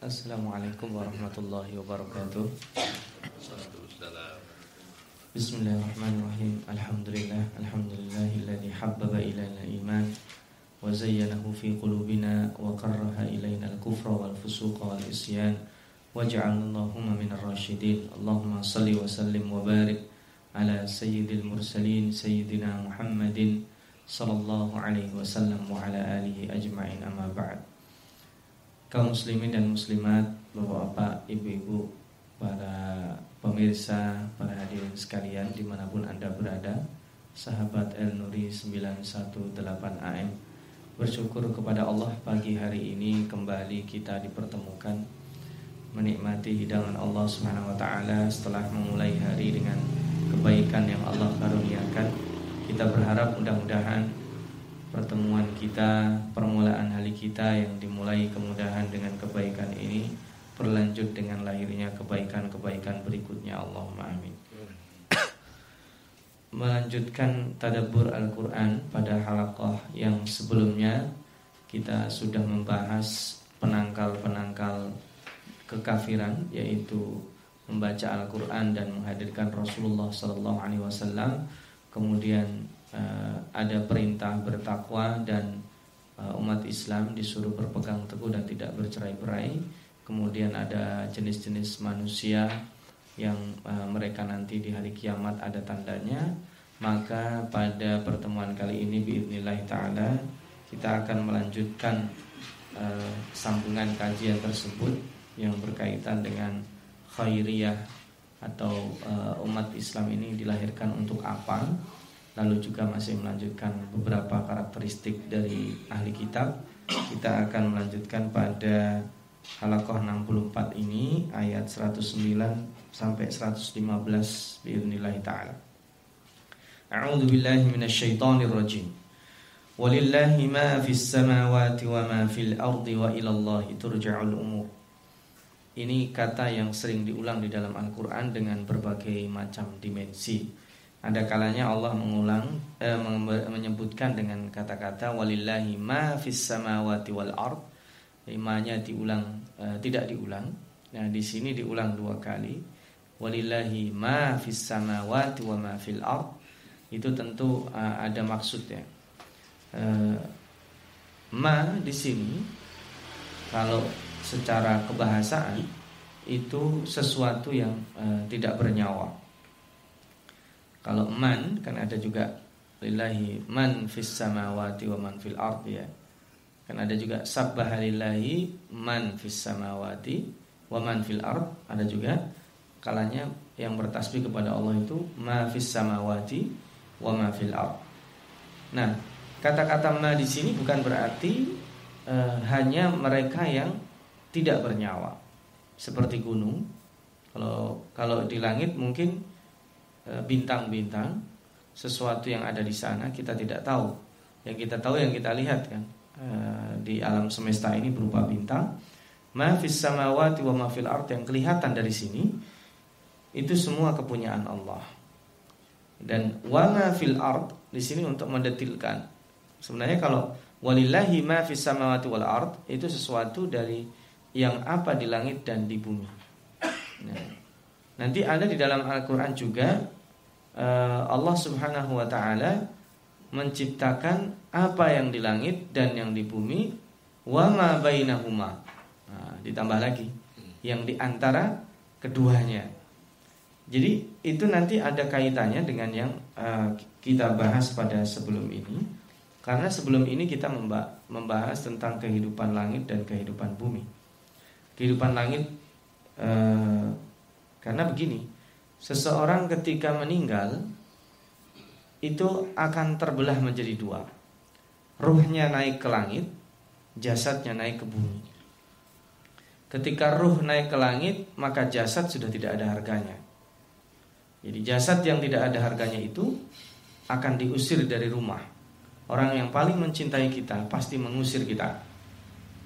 السلام عليكم ورحمة الله وبركاته. بسم الله الرحمن الرحيم. الحمد لله الحمد لله الذي حبب إلينا الإيمان وزينه في قلوبنا وقرها إلينا الكفر والفسوق والإسيان وجعل اللهم من الراشدين. اللهم صل وسلم وبارك على سيد المرسلين سيدنا محمد صلى الله عليه وسلم وعلى آله أجمعين. أما بعد. Kaum muslimin dan muslimat, bapak-bapak, ibu-ibu, para pemirsa, para hadirin sekalian di mana pun anda berada, sahabat El Nuri 918 AM, bersyukur kepada Allah pagi hari ini kembali kita dipertemukan menikmati hidangan Allah Subhanahu wa taala setelah memulai hari dengan kebaikan yang Allah karuniakan. Kita berharap mudah-mudahan pertemuan kita, permulaan hari kita yang dimulai kemudahan dengan kebaikan ini berlanjut dengan lahirnya kebaikan-kebaikan berikutnya Allahumma amin. Melanjutkan tadabbur Al-Qur'an pada halaqah yang sebelumnya kita sudah membahas penangkal-penangkal kekafiran yaitu membaca Al-Qur'an dan menghadirkan Rasulullah sallallahu alaihi wasallam kemudian ada perintah bertakwa dan uh, umat Islam disuruh berpegang teguh dan tidak bercerai-berai. Kemudian ada jenis-jenis manusia yang uh, mereka nanti di hari kiamat ada tandanya. Maka pada pertemuan kali ini biidznillah taala kita akan melanjutkan sambungan kajian tersebut yang berkaitan dengan khairiyah atau umat Islam ini dilahirkan untuk apa lalu juga masih melanjutkan beberapa karakteristik dari ahli kitab. Kita akan melanjutkan pada halakoh 64 ini ayat 109 sampai 115 biidznillah taala. A'udzu billahi minasyaitonir rajim. Walillahi ma fis samawati wa ma fil ardi wa ila Allahi turja'ul umur. Ini kata yang sering diulang di dalam Al-Qur'an dengan berbagai macam dimensi ada kalanya Allah mengulang eh, menyebutkan dengan kata-kata walillahi ma fis samawati wal ard. Imanya diulang eh, tidak diulang. Nah, di sini diulang dua kali. Walillahi ma fis samawati wa ma fil ard. Itu tentu eh, ada maksudnya. Eh, ma di sini kalau secara kebahasaan itu sesuatu yang eh, tidak bernyawa kalau man kan ada juga lillahi man fis samawati wa man fil ardi ya. Kan ada juga sabbaha man fis samawati wa man fil ard. Ada juga kalanya yang bertasbih kepada Allah itu ma fis samawati wa ma fil ard. Nah, kata-kata ma di sini bukan berarti uh, hanya mereka yang tidak bernyawa seperti gunung. Kalau kalau di langit mungkin bintang-bintang sesuatu yang ada di sana kita tidak tahu. Yang kita tahu yang kita lihat kan e, di alam semesta ini berupa bintang. Ma fis samawati wa ma fil yang kelihatan dari sini itu semua kepunyaan Allah. Dan wa ma fil ard di sini untuk mendetilkan. Sebenarnya kalau walillahi ma fis samawati wal ard itu sesuatu dari yang apa di langit dan di bumi. Nah, Nanti ada di dalam Al-Quran juga uh, Allah subhanahu wa ta'ala Menciptakan apa yang di langit dan yang di bumi Wa ma bainahuma. Nah, Ditambah lagi Yang di antara keduanya. Jadi itu nanti ada kaitannya dengan yang uh, kita bahas pada sebelum ini. Karena sebelum ini kita membahas tentang kehidupan langit dan kehidupan bumi. Kehidupan langit uh, karena begini, seseorang ketika meninggal itu akan terbelah menjadi dua. Ruhnya naik ke langit, jasadnya naik ke bumi. Ketika ruh naik ke langit, maka jasad sudah tidak ada harganya. Jadi jasad yang tidak ada harganya itu akan diusir dari rumah. Orang yang paling mencintai kita pasti mengusir kita.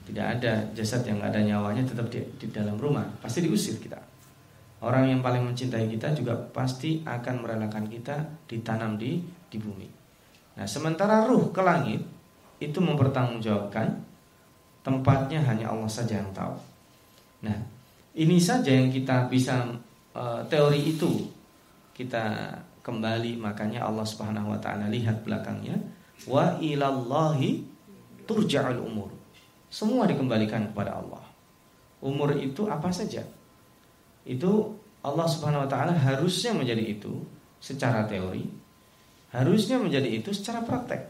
Tidak ada jasad yang ada nyawanya tetap di, di dalam rumah, pasti diusir kita. Orang yang paling mencintai kita juga pasti akan merelakan kita ditanam di di bumi. Nah, sementara ruh ke langit itu mempertanggungjawabkan tempatnya hanya Allah saja yang tahu. Nah, ini saja yang kita bisa uh, teori itu kita kembali makanya Allah Subhanahu wa taala lihat belakangnya wa ilallahi turja'ul umur. Semua dikembalikan kepada Allah. Umur itu apa saja? Itu Allah Subhanahu wa taala harusnya menjadi itu secara teori, harusnya menjadi itu secara praktek.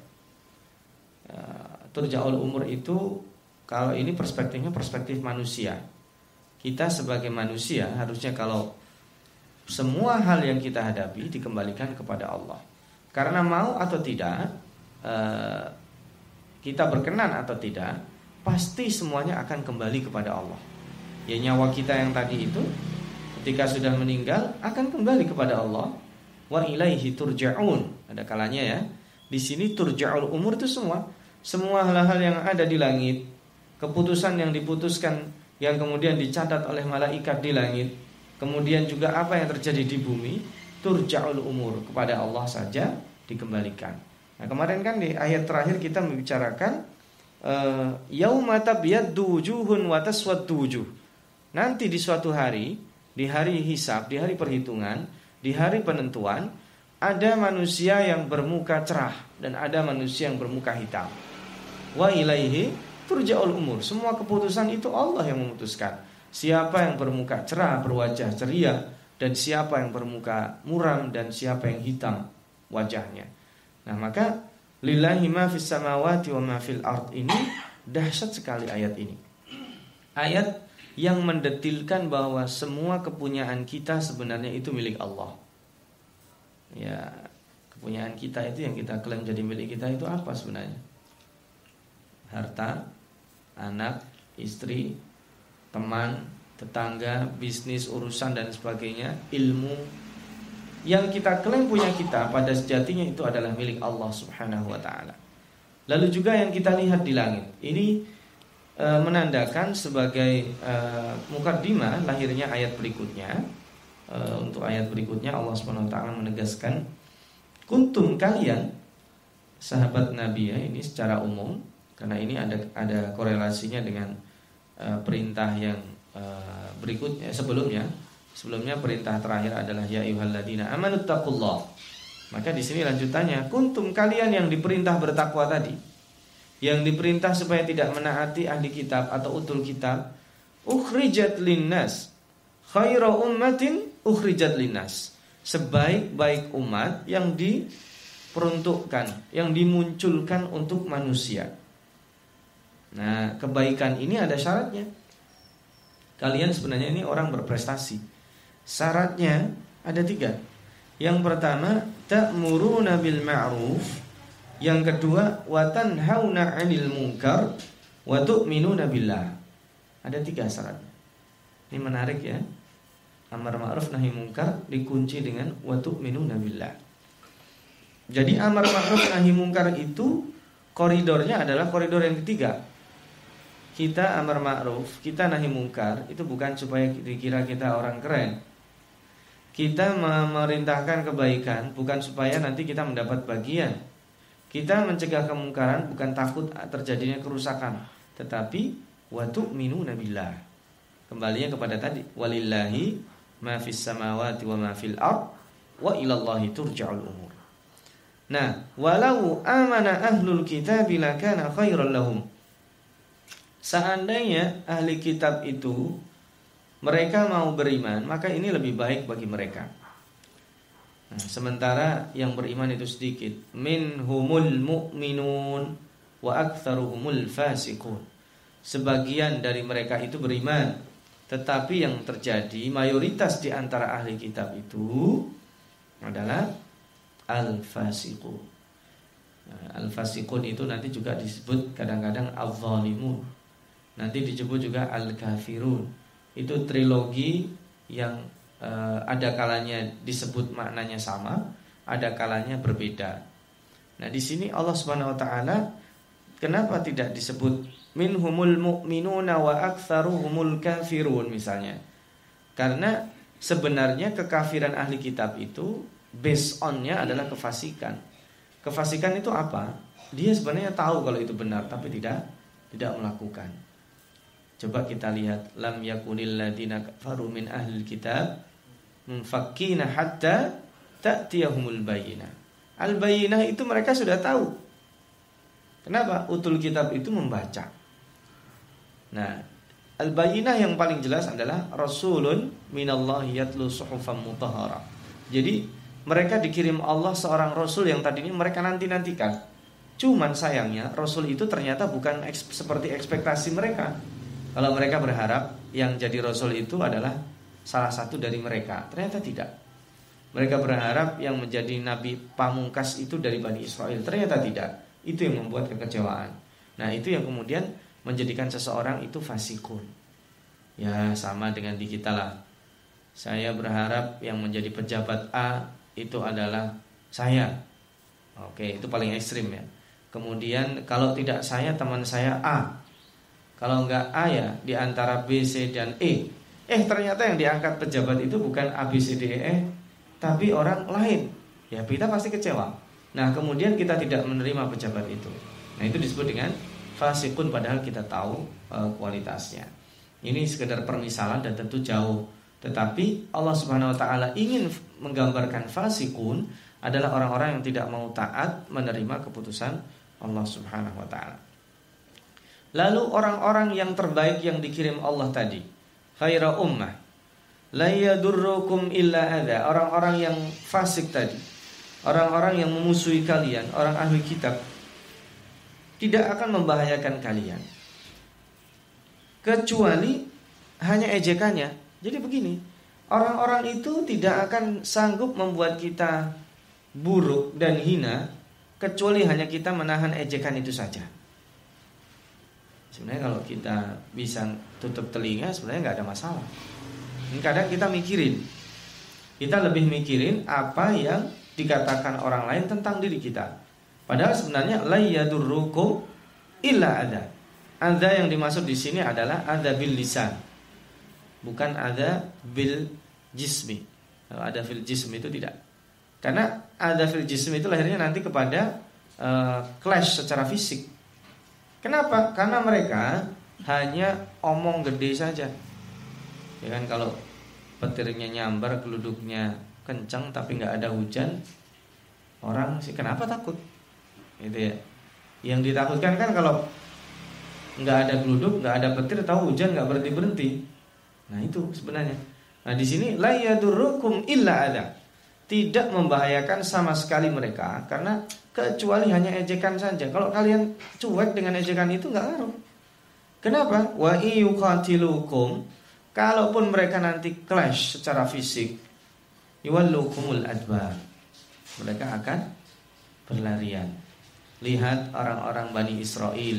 Ya, umur itu kalau ini perspektifnya perspektif manusia. Kita sebagai manusia harusnya kalau semua hal yang kita hadapi dikembalikan kepada Allah. Karena mau atau tidak, eh, kita berkenan atau tidak, pasti semuanya akan kembali kepada Allah. Ya nyawa kita yang tadi itu ketika sudah meninggal akan kembali kepada Allah. Wa ilaihi turja'un. Ada kalanya ya. Di sini turja'ul umur itu semua. Semua hal-hal yang ada di langit. Keputusan yang diputuskan yang kemudian dicatat oleh malaikat di langit. Kemudian juga apa yang terjadi di bumi turja'ul umur. Kepada Allah saja dikembalikan. Nah kemarin kan di ayat terakhir kita membicarakan eh, yauma tabyaddu wujuhun nanti di suatu hari di hari hisab, di hari perhitungan, di hari penentuan, ada manusia yang bermuka cerah dan ada manusia yang bermuka hitam. Wa ilaihi turja'ul umur. Semua keputusan itu Allah yang memutuskan. Siapa yang bermuka cerah, berwajah ceria dan siapa yang bermuka muram dan siapa yang hitam wajahnya. Nah, maka lillahi ma fis samawati wa ma fil ini dahsyat sekali ayat ini. Ayat yang mendetilkan bahwa semua kepunyaan kita sebenarnya itu milik Allah. Ya, kepunyaan kita itu yang kita klaim jadi milik kita itu apa sebenarnya? Harta, anak, istri, teman, tetangga, bisnis, urusan dan sebagainya, ilmu yang kita klaim punya kita pada sejatinya itu adalah milik Allah Subhanahu wa taala. Lalu juga yang kita lihat di langit. Ini e, menandakan sebagai e, mukadimah lahirnya ayat berikutnya. E, untuk ayat berikutnya Allah taala menegaskan kuntum kalian sahabat Nabi ya ini secara umum karena ini ada ada korelasinya dengan e, perintah yang e, berikutnya sebelumnya. Sebelumnya perintah terakhir adalah ya ayyuhalladzina amanu taqullah maka di sini lanjutannya kuntum kalian yang diperintah bertakwa tadi yang diperintah supaya tidak menaati ahli kitab atau utul kitab ukhrijat linnas. Khairu ummatin ukhrijat linnas. Sebaik-baik umat yang diperuntukkan yang dimunculkan untuk manusia. Nah kebaikan ini ada syaratnya. Kalian sebenarnya ini orang berprestasi. Syaratnya ada tiga. Yang pertama ta'muruna bil ma'ruf yang kedua, watan hauna 'anil munkar wa tu'minuna billah. Ada tiga syarat. Ini menarik ya. Amar ma'ruf nahi munkar dikunci dengan wa tu'minuna billah. Jadi amar ma'ruf nahi munkar itu koridornya adalah koridor yang ketiga. Kita amar ma'ruf, kita nahi munkar itu bukan supaya dikira kita orang keren. Kita memerintahkan kebaikan bukan supaya nanti kita mendapat bagian kita mencegah kemungkaran bukan takut terjadinya kerusakan, tetapi watu minu nabilah. Kembalinya kepada tadi walillahi ma fis samawati wa ma fil ard wa ilallahi turja'ul umur. Nah, walau amana ahlul kitab lakana khairan lahum. Seandainya ahli kitab itu mereka mau beriman, maka ini lebih baik bagi mereka. Nah, sementara yang beriman itu sedikit. Minhumul mu'minun wa aktsaruhumul fasiqun. Sebagian dari mereka itu beriman, tetapi yang terjadi mayoritas di antara ahli kitab itu adalah al-fasiqun. Nah, al-fasiqun itu nanti juga disebut kadang-kadang al-zalimun. Nanti disebut juga al-kafirun. Itu trilogi yang ada kalanya disebut maknanya sama, ada kalanya berbeda. Nah, di sini Allah Subhanahu wa taala kenapa tidak disebut minhumul mu'minuna wa aktsaruhumul kafirun misalnya? Karena sebenarnya kekafiran ahli kitab itu based onnya adalah kefasikan. Kefasikan itu apa? Dia sebenarnya tahu kalau itu benar tapi tidak tidak melakukan. Coba kita lihat lam yakunil ladina kafaru min ahli kitab munfakkina hatta ta'tiyahumul bayyinah. Al bayyinah itu mereka sudah tahu. Kenapa? Utul kitab itu membaca. Nah, al bayyinah yang paling jelas adalah rasulun minallahi yatlu suhufan mutahhara. Jadi mereka dikirim Allah seorang rasul yang tadi ini mereka nanti-nantikan. Cuman sayangnya rasul itu ternyata bukan seperti ekspektasi mereka. Kalau mereka berharap yang jadi rasul itu adalah salah satu dari mereka, ternyata tidak. Mereka berharap yang menjadi nabi pamungkas itu dari Bani Israel, ternyata tidak. Itu yang membuat kekecewaan. Nah, itu yang kemudian menjadikan seseorang itu fasikun. Ya, sama dengan di kita lah. Saya berharap yang menjadi pejabat A itu adalah saya. Oke, itu paling ekstrim ya. Kemudian kalau tidak saya teman saya A, kalau enggak A ya di antara B, C dan E. Eh ternyata yang diangkat pejabat itu bukan A, B, C, D, E, e tapi orang lain. Ya kita pasti kecewa. Nah kemudian kita tidak menerima pejabat itu. Nah itu disebut dengan fasikun padahal kita tahu e, kualitasnya. Ini sekedar permisalan dan tentu jauh. Tetapi Allah Subhanahu Wa Taala ingin menggambarkan fasikun adalah orang-orang yang tidak mau taat menerima keputusan Allah Subhanahu Wa Taala. Lalu orang-orang yang terbaik yang dikirim Allah tadi, khaira ummah, la yadurrukum illa ada. Orang-orang yang fasik tadi, orang-orang yang memusuhi kalian, orang ahli kitab, tidak akan membahayakan kalian. Kecuali hanya ejekannya. Jadi begini, orang-orang itu tidak akan sanggup membuat kita buruk dan hina kecuali hanya kita menahan ejekan itu saja. Sebenarnya kalau kita bisa tutup telinga sebenarnya nggak ada masalah. Ini kadang kita mikirin, kita lebih mikirin apa yang dikatakan orang lain tentang diri kita. Padahal sebenarnya la yadurrukum illa ada. Ada yang dimaksud di sini adalah ada bil lisan. Bukan ada bil jismi. Kalau ada fil jismi itu tidak. Karena ada fil jismi itu lahirnya nanti kepada uh, clash secara fisik. Kenapa? Karena mereka hanya omong gede saja. Ya kan kalau petirnya nyambar, geluduknya kencang tapi nggak ada hujan, orang sih kenapa takut? Gitu ya. Yang ditakutkan kan kalau nggak ada geluduk, nggak ada petir, tahu hujan nggak berhenti berhenti. Nah itu sebenarnya. Nah di sini la yadurukum illa ada. Tidak membahayakan sama sekali mereka karena kecuali hanya ejekan saja. Kalau kalian cuek dengan ejekan itu nggak ngaruh. Kenapa? Wa iyuqatilukum kalaupun mereka nanti clash secara fisik yuwallukumul adbar. Mereka akan berlarian. Lihat orang-orang Bani Israel.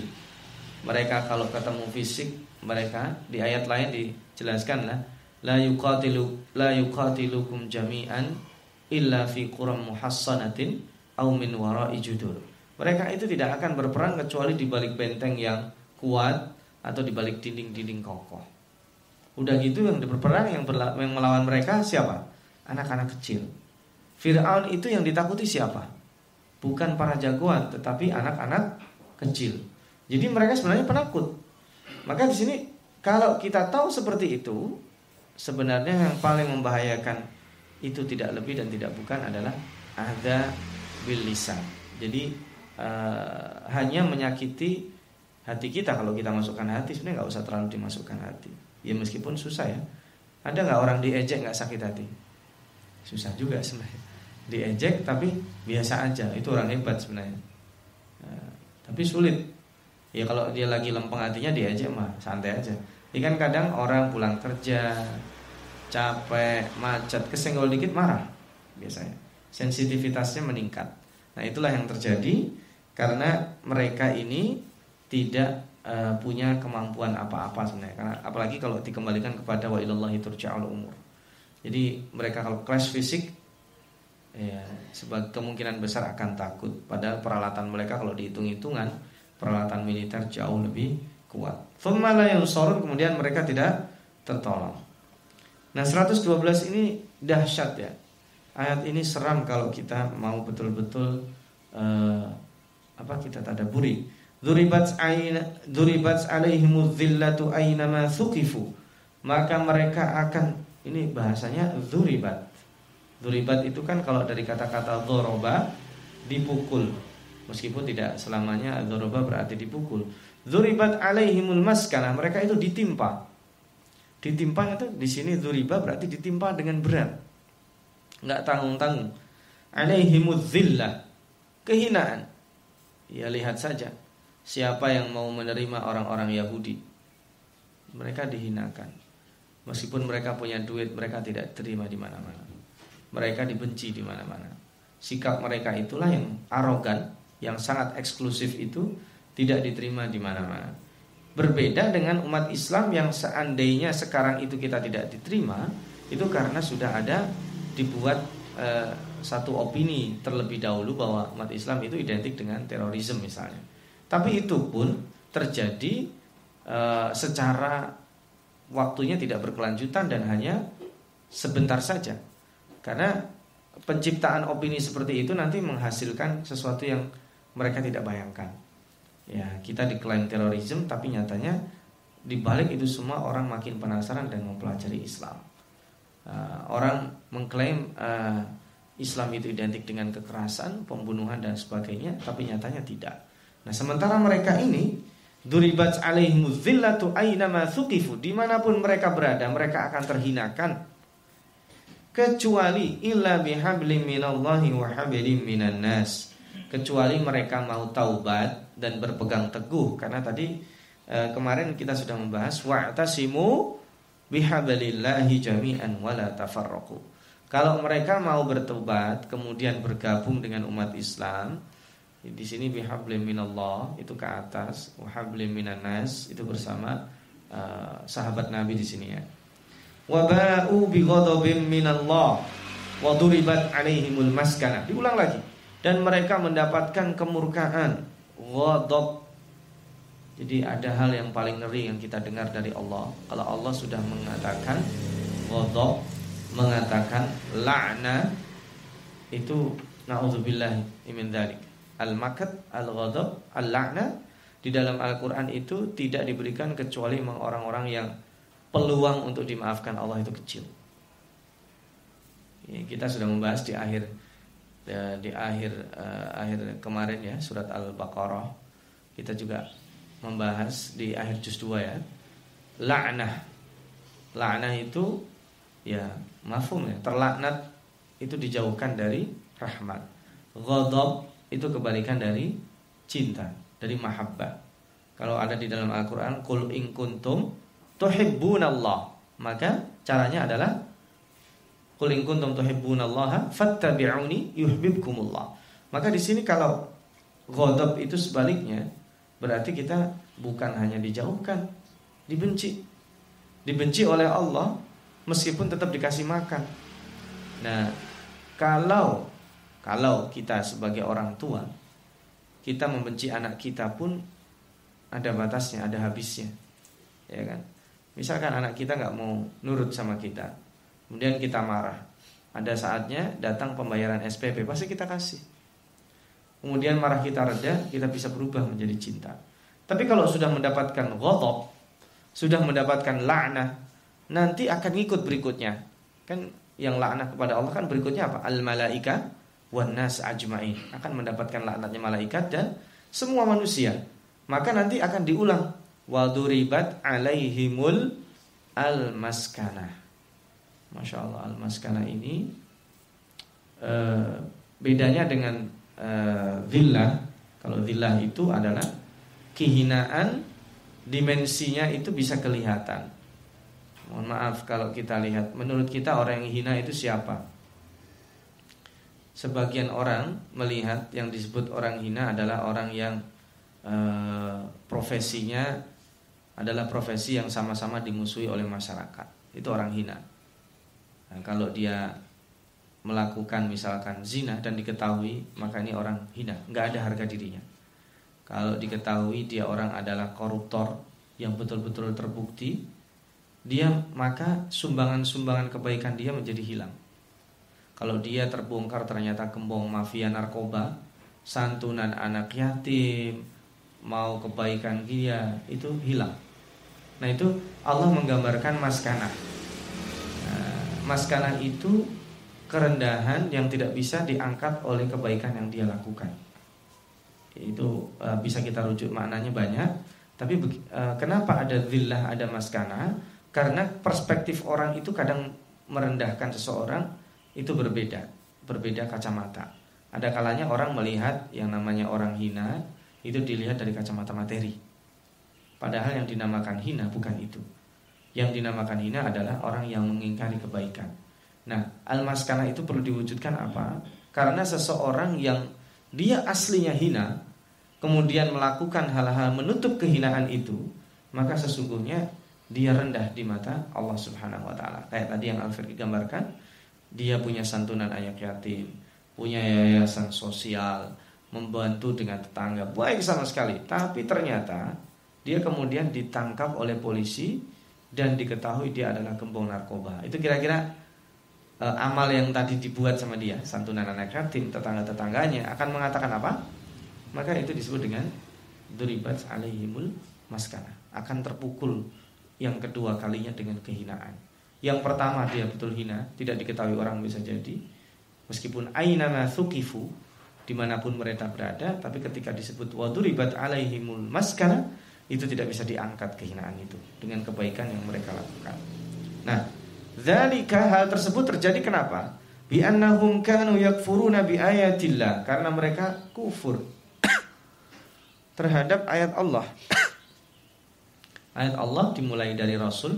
Mereka kalau ketemu fisik mereka di ayat lain dijelaskan lah la yuqatilu la yuqatilukum jami'an illa fi quram muhassanatin au min wara'i judur. Mereka itu tidak akan berperang kecuali di balik benteng yang kuat atau di balik dinding-dinding kokoh. Udah gitu yang berperang yang, yang melawan mereka siapa? Anak-anak kecil. Fir'aun itu yang ditakuti siapa? Bukan para jagoan, tetapi anak-anak kecil. Jadi mereka sebenarnya penakut. Maka di sini kalau kita tahu seperti itu, sebenarnya yang paling membahayakan itu tidak lebih dan tidak bukan adalah ada bil lisan. Jadi uh, hanya menyakiti hati kita kalau kita masukkan hati sebenarnya nggak usah terlalu dimasukkan hati. Ya meskipun susah ya. Ada nggak orang diejek nggak sakit hati? Susah juga sebenarnya. Diejek tapi biasa aja. Itu orang hebat sebenarnya. Uh, tapi sulit. Ya kalau dia lagi lempeng hatinya diejek mah santai aja. Ini kan kadang orang pulang kerja capek, macet, kesenggol dikit marah biasanya sensitivitasnya meningkat. Nah, itulah yang terjadi karena mereka ini tidak uh, punya kemampuan apa-apa sebenarnya. Karena apalagi kalau dikembalikan kepada wa ilallahi turja'ul umur. Jadi mereka kalau clash fisik ya sebagai kemungkinan besar akan takut padahal peralatan mereka kalau dihitung-hitungan peralatan militer jauh lebih kuat. yang sorun kemudian mereka tidak tertolong. Nah 112 ini dahsyat ya Ayat ini seram kalau kita mau betul-betul uh, apa kita tadaburi. Duribat aina duribat alaihimuz zillatu ma thuqifu. Maka mereka akan ini bahasanya duribat. Duribat itu kan kalau dari kata-kata dzoroba dipukul. Meskipun tidak selamanya dzoroba berarti dipukul. Duribat alaihimul maskanah. Mereka itu ditimpa. Ditimpa itu di sini duriba berarti ditimpa dengan berat. Enggak tanggung-tanggung. Alaihimuz zillah. Kehinaan. Ya lihat saja siapa yang mau menerima orang-orang Yahudi. Mereka dihinakan. Meskipun mereka punya duit, mereka tidak terima di mana-mana. Mereka dibenci di mana-mana. Sikap mereka itulah yang arogan, yang sangat eksklusif itu tidak diterima di mana-mana. Berbeda dengan umat Islam yang seandainya sekarang itu kita tidak diterima, itu karena sudah ada dibuat eh, satu opini terlebih dahulu bahwa umat Islam itu identik dengan terorisme misalnya. Tapi itu pun terjadi e, secara waktunya tidak berkelanjutan dan hanya sebentar saja. Karena penciptaan opini seperti itu nanti menghasilkan sesuatu yang mereka tidak bayangkan. Ya, kita diklaim terorisme tapi nyatanya di balik itu semua orang makin penasaran dan mempelajari Islam. Uh, orang mengklaim uh, Islam itu identik dengan kekerasan, pembunuhan dan sebagainya, tapi nyatanya tidak. Nah, sementara mereka ini duribat alaihim dzillatu aina ma thuqifu, di mana pun mereka berada, mereka akan terhinakan kecuali illa bihablim minallahi wa hablim minan nas. Kecuali mereka mau taubat dan berpegang teguh karena tadi eh, kemarin kita sudah membahas wa'tasimu bihablillahi jami'an wala tafarraqu. Kalau mereka mau bertobat kemudian bergabung dengan umat Islam, di sini bihablim minallah itu ke atas, wahablim minanas itu bersama uh, sahabat Nabi di sini ya. Wabau bi ghadabim minallah wa duribat alaihimul maskana. Diulang lagi. Dan mereka mendapatkan kemurkaan, ghadab. Jadi ada hal yang paling ngeri yang kita dengar dari Allah. Kalau Allah sudah mengatakan ghadab, mengatakan la'na itu naudzubillah min dzalik al-makat, al-ghadab, al-la'na di dalam Al-Qur'an itu tidak diberikan kecuali orang-orang yang peluang untuk dimaafkan Allah itu kecil. Ya, kita sudah membahas di akhir ya, di akhir uh, akhir kemarin ya surat Al-Baqarah. Kita juga membahas di akhir juz 2 ya. La'nah. La'nah itu ya mafhum ya, terlaknat itu dijauhkan dari rahmat. Ghadab itu kebalikan dari cinta, dari mahabbah. Kalau ada di dalam Al-Qur'an qul in kuntum tuhibbunallah, maka caranya adalah qul in kuntum tuhibbunallaha fattabi'uni yuhibbukumullah. Maka di sini kalau ghadab itu sebaliknya, berarti kita bukan hanya dijauhkan, dibenci. Dibenci oleh Allah meskipun tetap dikasih makan. Nah, kalau kalau kita sebagai orang tua kita membenci anak kita pun ada batasnya, ada habisnya. Ya kan? Misalkan anak kita nggak mau nurut sama kita, kemudian kita marah. Ada saatnya datang pembayaran SPP, pasti kita kasih. Kemudian marah kita reda, kita bisa berubah menjadi cinta. Tapi kalau sudah mendapatkan ghadab, sudah mendapatkan la'nah, nanti akan ikut berikutnya. Kan yang la'nah kepada Allah kan berikutnya apa? Al malaika wanas ajmain akan mendapatkan laknatnya malaikat dan semua manusia. Maka nanti akan diulang waduribat alaihimul al maskana. Masya Allah al maskana ini uh, bedanya dengan uh, villa. Kalau villa itu adalah kehinaan dimensinya itu bisa kelihatan. Mohon maaf kalau kita lihat menurut kita orang yang hina itu siapa? sebagian orang melihat yang disebut orang hina adalah orang yang e, profesinya adalah profesi yang sama-sama dimusuhi oleh masyarakat. Itu orang hina. Nah, kalau dia melakukan misalkan zina dan diketahui, maka ini orang hina, nggak ada harga dirinya. Kalau diketahui dia orang adalah koruptor yang betul-betul terbukti, dia maka sumbangan-sumbangan kebaikan dia menjadi hilang. Kalau dia terbongkar ternyata kembong mafia narkoba, santunan anak yatim, mau kebaikan dia itu hilang. Nah itu Allah menggambarkan maskana. Maskana itu kerendahan yang tidak bisa diangkat oleh kebaikan yang dia lakukan. Itu uh, bisa kita rujuk maknanya banyak. Tapi uh, kenapa ada zillah, ada maskana? Karena perspektif orang itu kadang merendahkan seseorang itu berbeda, berbeda kacamata. Ada kalanya orang melihat yang namanya orang hina itu dilihat dari kacamata materi. Padahal yang dinamakan hina bukan itu. Yang dinamakan hina adalah orang yang mengingkari kebaikan. Nah, al-maskana itu perlu diwujudkan apa? Karena seseorang yang dia aslinya hina, kemudian melakukan hal-hal menutup kehinaan itu, maka sesungguhnya dia rendah di mata Allah Subhanahu wa taala. Kayak tadi yang Alfred gambarkan, dia punya santunan anak yatim, punya yayasan sosial, membantu dengan tetangga, baik sama sekali. Tapi ternyata dia kemudian ditangkap oleh polisi dan diketahui dia adalah gembong narkoba. Itu kira-kira uh, amal yang tadi dibuat sama dia, santunan anak yatim, tetangga-tetangganya akan mengatakan apa? Maka itu disebut dengan duribat alaihimul maskana, akan terpukul yang kedua kalinya dengan kehinaan. Yang pertama dia betul hina, tidak diketahui orang bisa jadi. Meskipun ainama thukifu di mana pun mereka berada, tapi ketika disebut waduribat alaihimul maskana itu tidak bisa diangkat kehinaan itu dengan kebaikan yang mereka lakukan. Nah, zalika hal tersebut terjadi kenapa? Bi annahum kanu yakfuruna bi ayatillah karena mereka kufur terhadap ayat Allah ayat Allah dimulai dari Rasul,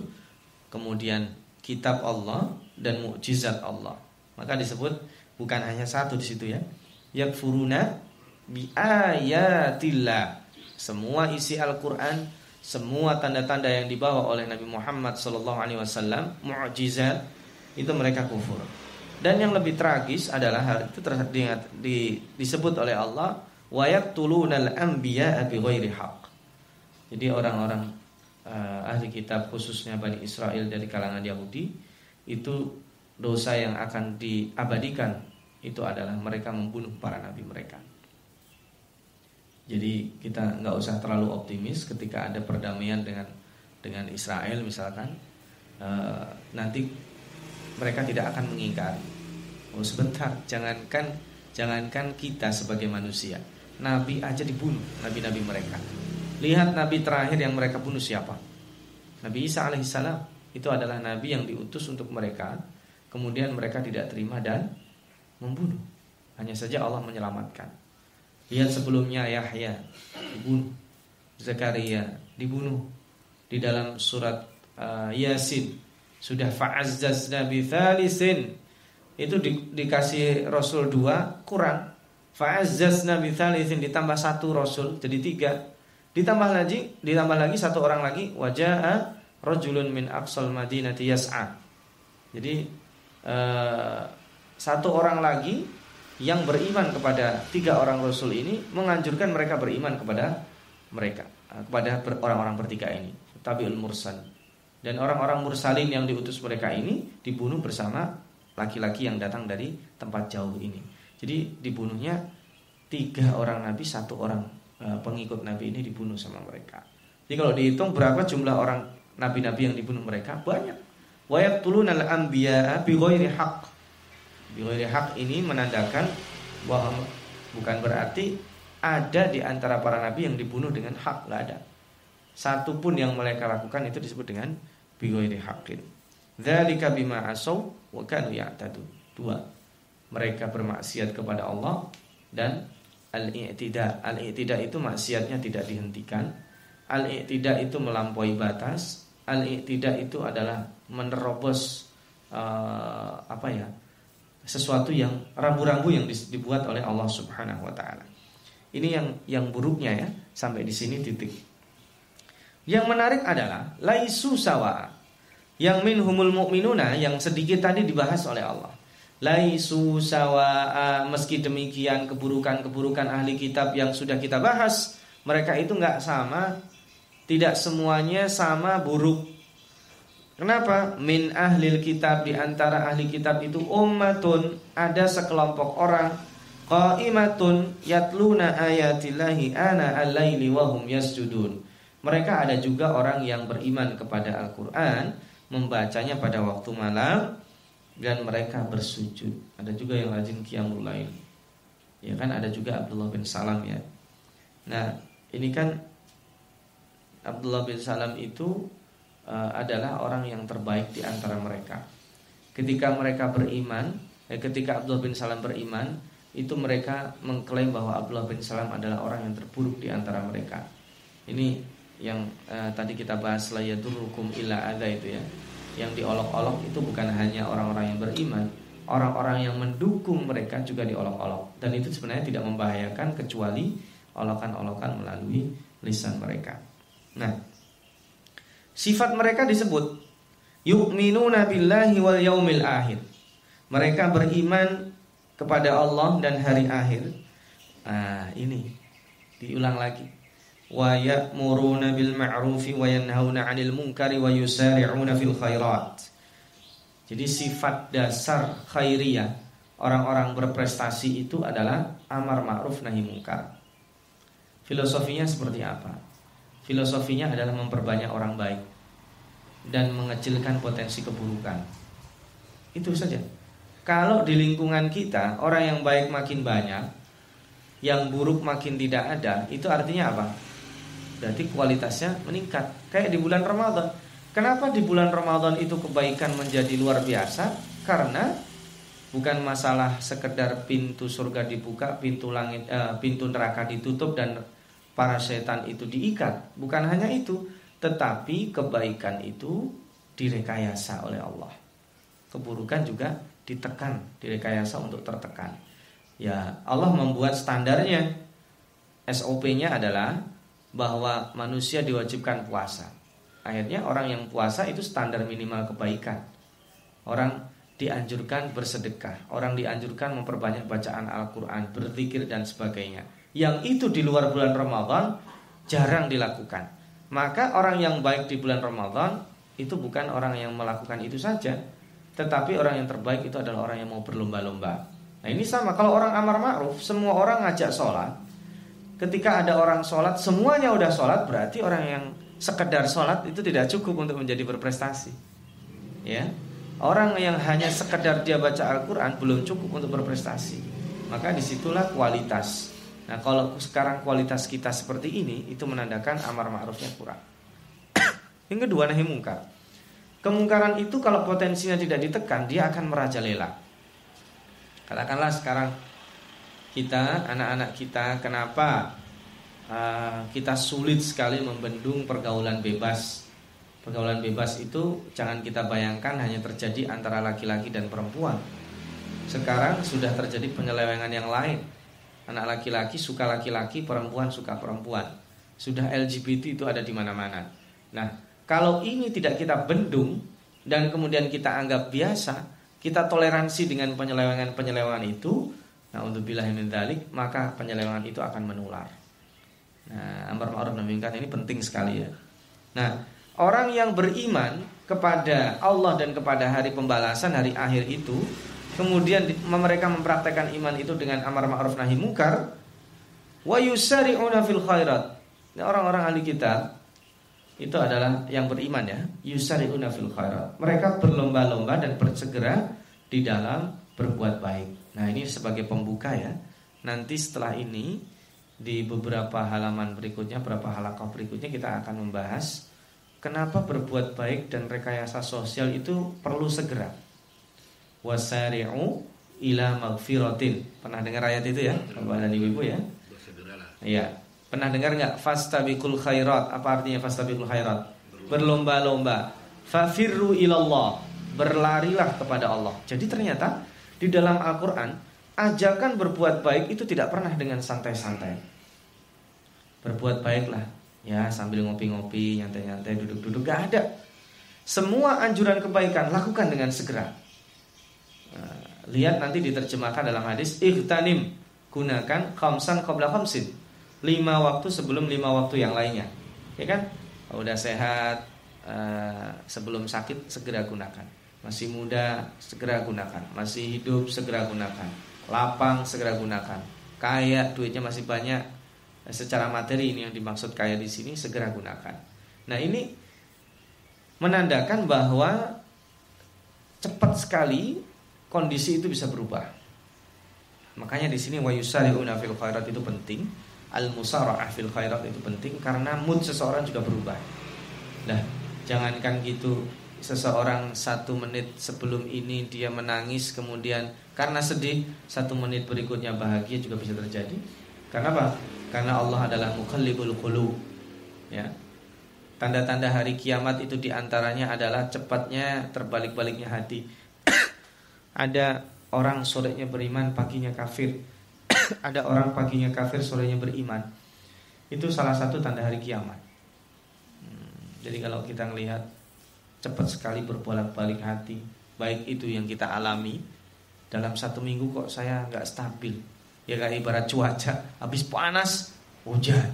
kemudian kitab Allah dan mukjizat Allah. Maka disebut bukan hanya satu di situ ya. Yakfuruna bi ayatillah. Semua isi Al-Qur'an, semua tanda-tanda yang dibawa oleh Nabi Muhammad sallallahu alaihi wasallam, mukjizat itu mereka kufur. Dan yang lebih tragis adalah hal itu terlihat di, disebut oleh Allah wa yaqtulunal bighairi haqq. Jadi orang-orang uh, ahli kitab khususnya Bani Israel dari kalangan Yahudi itu dosa yang akan diabadikan itu adalah mereka membunuh para nabi mereka. Jadi kita nggak usah terlalu optimis ketika ada perdamaian dengan dengan Israel misalkan uh, nanti mereka tidak akan mengingkari. Oh sebentar, jangankan jangankan kita sebagai manusia, nabi aja dibunuh, nabi-nabi mereka. Lihat nabi terakhir yang mereka bunuh siapa? Nabi Isa alaihissalam itu adalah nabi yang diutus untuk mereka. Kemudian mereka tidak terima dan membunuh. Hanya saja Allah menyelamatkan. Lihat sebelumnya Yahya dibunuh, Zakaria dibunuh. Di dalam surat uh, Yasin. Sudah fa'azzaz nabi thalisin itu di, dikasih Rasul dua kurang. Fa'azzaz nabi thalisin ditambah satu Rasul jadi tiga. Ditambah lagi, ditambah lagi satu orang lagi. Wajah rojulun min aqsal madinati yas'a. Jadi eh, satu orang lagi yang beriman kepada tiga orang rasul ini menganjurkan mereka beriman kepada mereka eh, kepada orang-orang bertiga ini tabiul mursal dan orang-orang mursalin yang diutus mereka ini dibunuh bersama laki-laki yang datang dari tempat jauh ini jadi dibunuhnya tiga orang nabi satu orang Eh, pengikut Nabi ini dibunuh sama mereka. Jadi kalau dihitung berapa jumlah orang nabi-nabi yang dibunuh mereka banyak. Wa tulun al-anbiya bi ghairi haqq. Bi ghairi haqq ini menandakan bahwa bukan berarti ada di antara para nabi yang dibunuh dengan hak, nggak ada. Satu pun yang mereka lakukan itu disebut dengan bi ghairi haqqin. Dzalika bima asaw wa kanu ya'tadu. Dua. Mereka bermaksiat kepada Allah dan al-i'tida. Al-i'tida itu maksiatnya tidak dihentikan. Al-i'tida itu melampaui batas. Al-i'tida itu adalah menerobos uh, apa ya? Sesuatu yang rambu-rambu yang dibuat oleh Allah Subhanahu wa taala. Ini yang yang buruknya ya, sampai di sini titik. Yang menarik adalah laisu sawa. Yang minhumul mu'minuna yang sedikit tadi dibahas oleh Allah laisu sawa'a meski demikian keburukan-keburukan ahli kitab yang sudah kita bahas mereka itu nggak sama tidak semuanya sama buruk kenapa min ahli kitab di antara ahli kitab itu ummatun ada sekelompok orang Qa'imatun yatluna ayatillahi ana al-laili yasjudun. Mereka ada juga orang yang beriman kepada Al-Qur'an, membacanya pada waktu malam dan mereka bersujud. Ada juga yang rajin qiyamul lail. Ya kan ada juga Abdullah bin Salam ya. Nah, ini kan Abdullah bin Salam itu uh, adalah orang yang terbaik di antara mereka. Ketika mereka beriman, eh, ketika Abdullah bin Salam beriman, itu mereka mengklaim bahwa Abdullah bin Salam adalah orang yang terburuk di antara mereka. Ini yang uh, tadi kita bahas hukum illa ada itu ya. Yang diolok-olok itu bukan hanya orang-orang yang beriman, orang-orang yang mendukung mereka juga diolok-olok. Dan itu sebenarnya tidak membahayakan kecuali olokan-olokan melalui lisan mereka. Nah, sifat mereka disebut yu'minuna billahi wal yaumil akhir. Mereka beriman kepada Allah dan hari akhir. Nah, ini diulang lagi. Wa ya'muruna bil ma'rufi wa yanhauna 'anil munkari wa yusari'una fil khairat. Jadi sifat dasar khairiyah orang-orang berprestasi itu adalah amar ma'ruf nahi munkar. Filosofinya seperti apa? Filosofinya adalah memperbanyak orang baik dan mengecilkan potensi keburukan. Itu saja. Kalau di lingkungan kita orang yang baik makin banyak, yang buruk makin tidak ada, itu artinya apa? Berarti kualitasnya meningkat. Kayak di bulan Ramadan. Kenapa di bulan Ramadan itu kebaikan menjadi luar biasa? Karena bukan masalah sekedar pintu surga dibuka, pintu langit, eh, pintu neraka ditutup dan para setan itu diikat. Bukan hanya itu, tetapi kebaikan itu direkayasa oleh Allah. Keburukan juga ditekan, direkayasa untuk tertekan. Ya, Allah membuat standarnya. SOP-nya adalah bahwa manusia diwajibkan puasa. Akhirnya orang yang puasa itu standar minimal kebaikan. Orang dianjurkan bersedekah, orang dianjurkan memperbanyak bacaan Al-Qur'an, berzikir dan sebagainya. Yang itu di luar bulan Ramadan jarang dilakukan. Maka orang yang baik di bulan Ramadan itu bukan orang yang melakukan itu saja, tetapi orang yang terbaik itu adalah orang yang mau berlomba-lomba. Nah ini sama kalau orang amar ma'ruf semua orang ngajak sholat. Ketika ada orang sholat semuanya udah sholat berarti orang yang sekedar sholat itu tidak cukup untuk menjadi berprestasi. Ya, orang yang hanya sekedar dia baca Al-Quran belum cukup untuk berprestasi. Maka di situlah kualitas. Nah kalau sekarang kualitas kita seperti ini itu menandakan amar ma'rufnya kurang. yang kedua nahi mungkar. Kemungkaran itu kalau potensinya tidak ditekan Dia akan merajalela Katakanlah sekarang Kita, anak-anak kita Kenapa uh, kita sulit sekali membendung pergaulan bebas Pergaulan bebas itu Jangan kita bayangkan hanya terjadi antara laki-laki dan perempuan Sekarang sudah terjadi penyelewengan yang lain Anak laki-laki suka laki-laki, perempuan suka perempuan Sudah LGBT itu ada di mana-mana Nah kalau ini tidak kita bendung dan kemudian kita anggap biasa, kita toleransi dengan penyelewengan-penyelewengan itu, nah untuk dalik, maka penyelewengan itu akan menular. Nah, amar ma'ruf nahi ini penting sekali ya. Nah, orang yang beriman kepada Allah dan kepada hari pembalasan hari akhir itu, kemudian mereka mempraktekkan iman itu dengan amar ma'ruf nahi munkar, wa yusari'una fil khairat. Orang-orang ahli kitab itu adalah yang beriman ya. Yusari'una fil khairat. Mereka berlomba-lomba dan bersegera di dalam berbuat baik. Nah ini sebagai pembuka ya. Nanti setelah ini di beberapa halaman berikutnya beberapa halakoh berikutnya kita akan membahas kenapa berbuat baik dan rekayasa sosial itu perlu segera wasari'u ila magfiratin pernah dengar ayat itu ya Bapak dan Ibu ya Iya Pernah dengar nggak fastabiqul khairat? Apa artinya fastabiqul khairat? Berlomba-lomba. Fafirru ilallah. Berlarilah kepada Allah. Jadi ternyata di dalam Al-Qur'an ajakan berbuat baik itu tidak pernah dengan santai-santai. Berbuat baiklah ya sambil ngopi-ngopi, nyantai-nyantai, duduk-duduk gak ada. Semua anjuran kebaikan lakukan dengan segera. Nah, lihat nanti diterjemahkan dalam hadis ikhtanim gunakan khamsan qabla khamsin. Lima waktu sebelum lima waktu yang lainnya. Ya kan? Udah sehat uh, sebelum sakit segera gunakan. Masih muda segera gunakan. Masih hidup segera gunakan. Lapang segera gunakan. Kaya duitnya masih banyak. Secara materi ini yang dimaksud kaya di sini segera gunakan. Nah, ini menandakan bahwa cepat sekali kondisi itu bisa berubah. Makanya di sini wa fil khairat itu penting, al musara'ah fil khairat itu penting karena mood seseorang juga berubah. Nah, jangankan gitu seseorang satu menit sebelum ini dia menangis kemudian karena sedih satu menit berikutnya bahagia juga bisa terjadi. Karena apa? Karena Allah adalah mukhallibul qulub. Ya. Tanda-tanda hari kiamat itu di antaranya adalah cepatnya terbalik-baliknya hati. Ada orang sorenya beriman, paginya kafir. Ada orang paginya kafir, sorenya beriman. Itu salah satu tanda hari kiamat. Hmm, jadi kalau kita melihat cepat sekali berbolak-balik hati, baik itu yang kita alami dalam satu minggu kok saya nggak stabil. Ya kayak ibarat cuaca, habis panas hujan,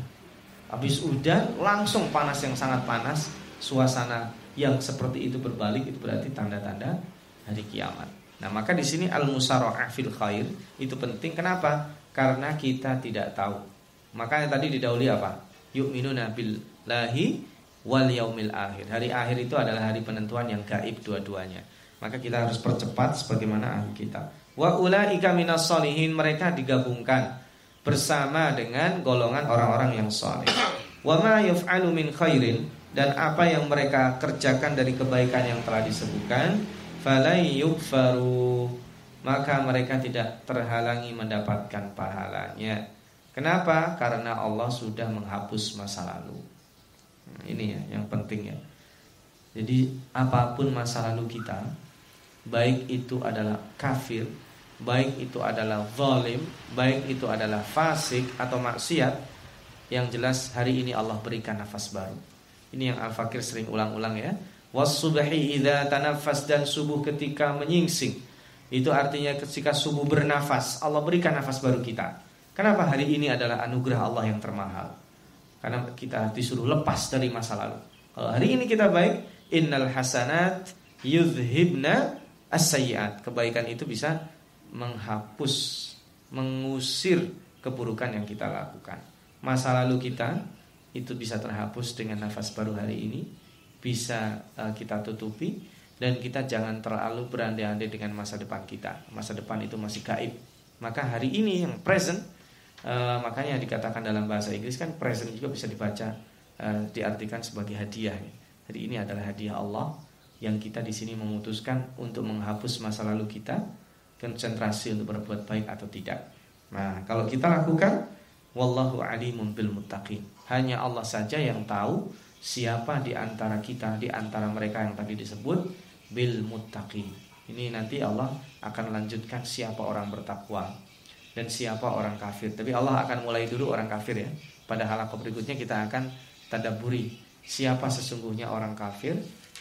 Habis hujan langsung panas yang sangat panas, suasana yang seperti itu berbalik itu berarti tanda-tanda hari kiamat. Nah, maka di sini al-musara'ah fil khair itu penting kenapa? Karena kita tidak tahu. Makanya tadi didahului apa? Yu'minuna billahi wal yaumil akhir. Hari akhir itu adalah hari penentuan yang gaib dua-duanya. Maka kita harus percepat sebagaimana ahli kita. Wa ulaika minas solihin mereka digabungkan bersama dengan golongan orang-orang yang soleh. Wa ma yaf'alu min khairin dan apa yang mereka kerjakan dari kebaikan yang telah disebutkan, falai yukfaru maka mereka tidak terhalangi mendapatkan pahalanya. Kenapa? Karena Allah sudah menghapus masa lalu. Nah, ini ya yang penting ya. Jadi apa pun masa lalu kita, baik itu adalah kafir baik itu adalah zalim, baik itu adalah fasik atau maksiat, yang jelas hari ini Allah berikan nafas baru. Ini yang Al-Fakir sering ulang-ulang ya. Wasubhi idza tanaffas dan subuh ketika menyingsing. Itu artinya ketika subuh bernafas, Allah berikan nafas baru kita. Kenapa hari ini adalah anugerah Allah yang termahal? Karena kita disuruh lepas dari masa lalu. Kalau hari ini kita baik, innal hasanat yudhibna as Kebaikan itu bisa menghapus, mengusir keburukan yang kita lakukan. Masa lalu kita itu bisa terhapus dengan nafas baru hari ini, bisa uh, kita tutupi dan kita jangan terlalu berandai-andai dengan masa depan kita. Masa depan itu masih gaib. Maka hari ini yang present uh, makanya dikatakan dalam bahasa Inggris kan present juga bisa dibaca uh, diartikan sebagai hadiah. Hari ini adalah hadiah Allah yang kita di sini memutuskan untuk menghapus masa lalu kita konsentrasi untuk berbuat baik atau tidak. Nah, kalau kita lakukan wallahu alimun bil muttaqin. Hanya Allah saja yang tahu siapa di antara kita di antara mereka yang tadi disebut bil muttaqin. Ini nanti Allah akan lanjutkan siapa orang bertakwa dan siapa orang kafir. Tapi Allah akan mulai dulu orang kafir ya. Pada halakoh berikutnya kita akan tadaburi siapa sesungguhnya orang kafir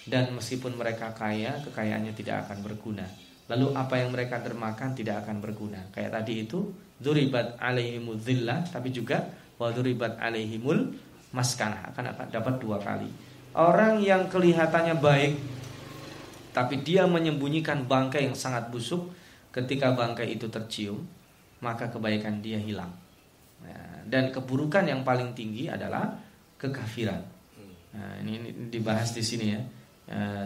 dan meskipun mereka kaya, kekayaannya tidak akan berguna. Lalu apa yang mereka dermakan tidak akan berguna. Kayak tadi itu duribat alaihimul zillah tapi juga wa duribat alaihimul maskanah akan akan dapat dua kali. Orang yang kelihatannya baik tapi dia menyembunyikan bangkai yang sangat busuk ketika bangkai itu tercium maka kebaikan dia hilang. Nah, dan keburukan yang paling tinggi adalah kekafiran. Nah, ini, ini dibahas di sini ya.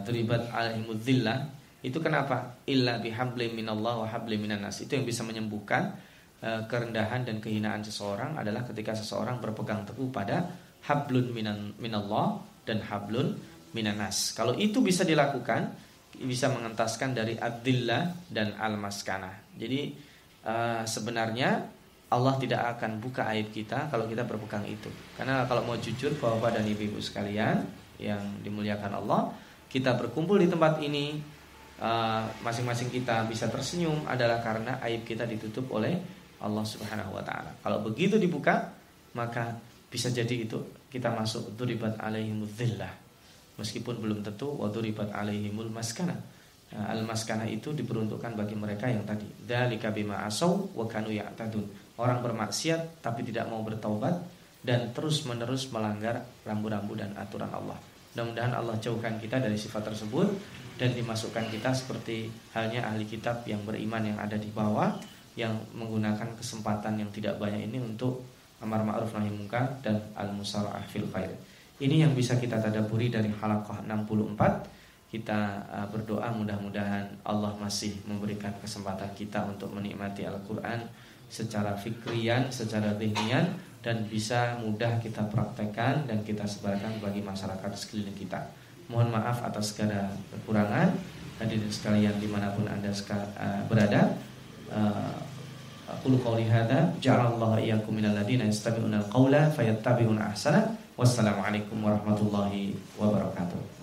Duribat alaihimul zillah itu kenapa? Illa bihablim minallah wa hablim minan nas. Itu yang bisa menyembuhkan uh, kerendahan dan kehinaan seseorang adalah ketika seseorang berpegang teguh pada hablun minan minallah dan hablun minan nas. Kalau itu bisa dilakukan, bisa mengentaskan dari adillah dan al-maskanah. Jadi uh, sebenarnya Allah tidak akan buka aib kita kalau kita berpegang itu. Karena kalau mau jujur Bapak dan Ibu-ibu sekalian yang dimuliakan Allah, kita berkumpul di tempat ini Eh, masing-masing uh, kita bisa tersenyum adalah karena aib kita ditutup oleh Allah Subhanahu wa taala. Kalau begitu dibuka, maka bisa jadi itu kita masuk duribat alaihimul dhillah. Meskipun belum tentu wa duribat alaihimul maskana. Uh, al maskana itu diperuntukkan bagi mereka yang tadi. Dzalika bima asau wa kanu ya'tadun. Orang bermaksiat tapi tidak mau bertaubat dan terus-menerus melanggar rambu-rambu dan aturan Allah. Mudah-mudahan Allah jauhkan kita dari sifat tersebut dan dimasukkan kita seperti halnya ahli kitab yang beriman yang ada di bawah yang menggunakan kesempatan yang tidak banyak ini untuk amar ma'ruf nahi munkar dan al musalaah fil khair. Ini yang bisa kita tadaburi dari halaqah 64. Kita uh, berdoa mudah-mudahan Allah masih memberikan kesempatan kita untuk menikmati Al-Qur'an secara fikrian, secara zihnian dan bisa mudah kita praktekkan dan kita sebarkan bagi masyarakat sekeliling kita. Mohon maaf atas segala kekurangan hadirin sekalian di mana pun anda أقول قولي هذا. جعل الله إياكم من الذين يستمعون القول فيتبعون أحسنه. والسلام عليكم ورحمة الله وبركاته.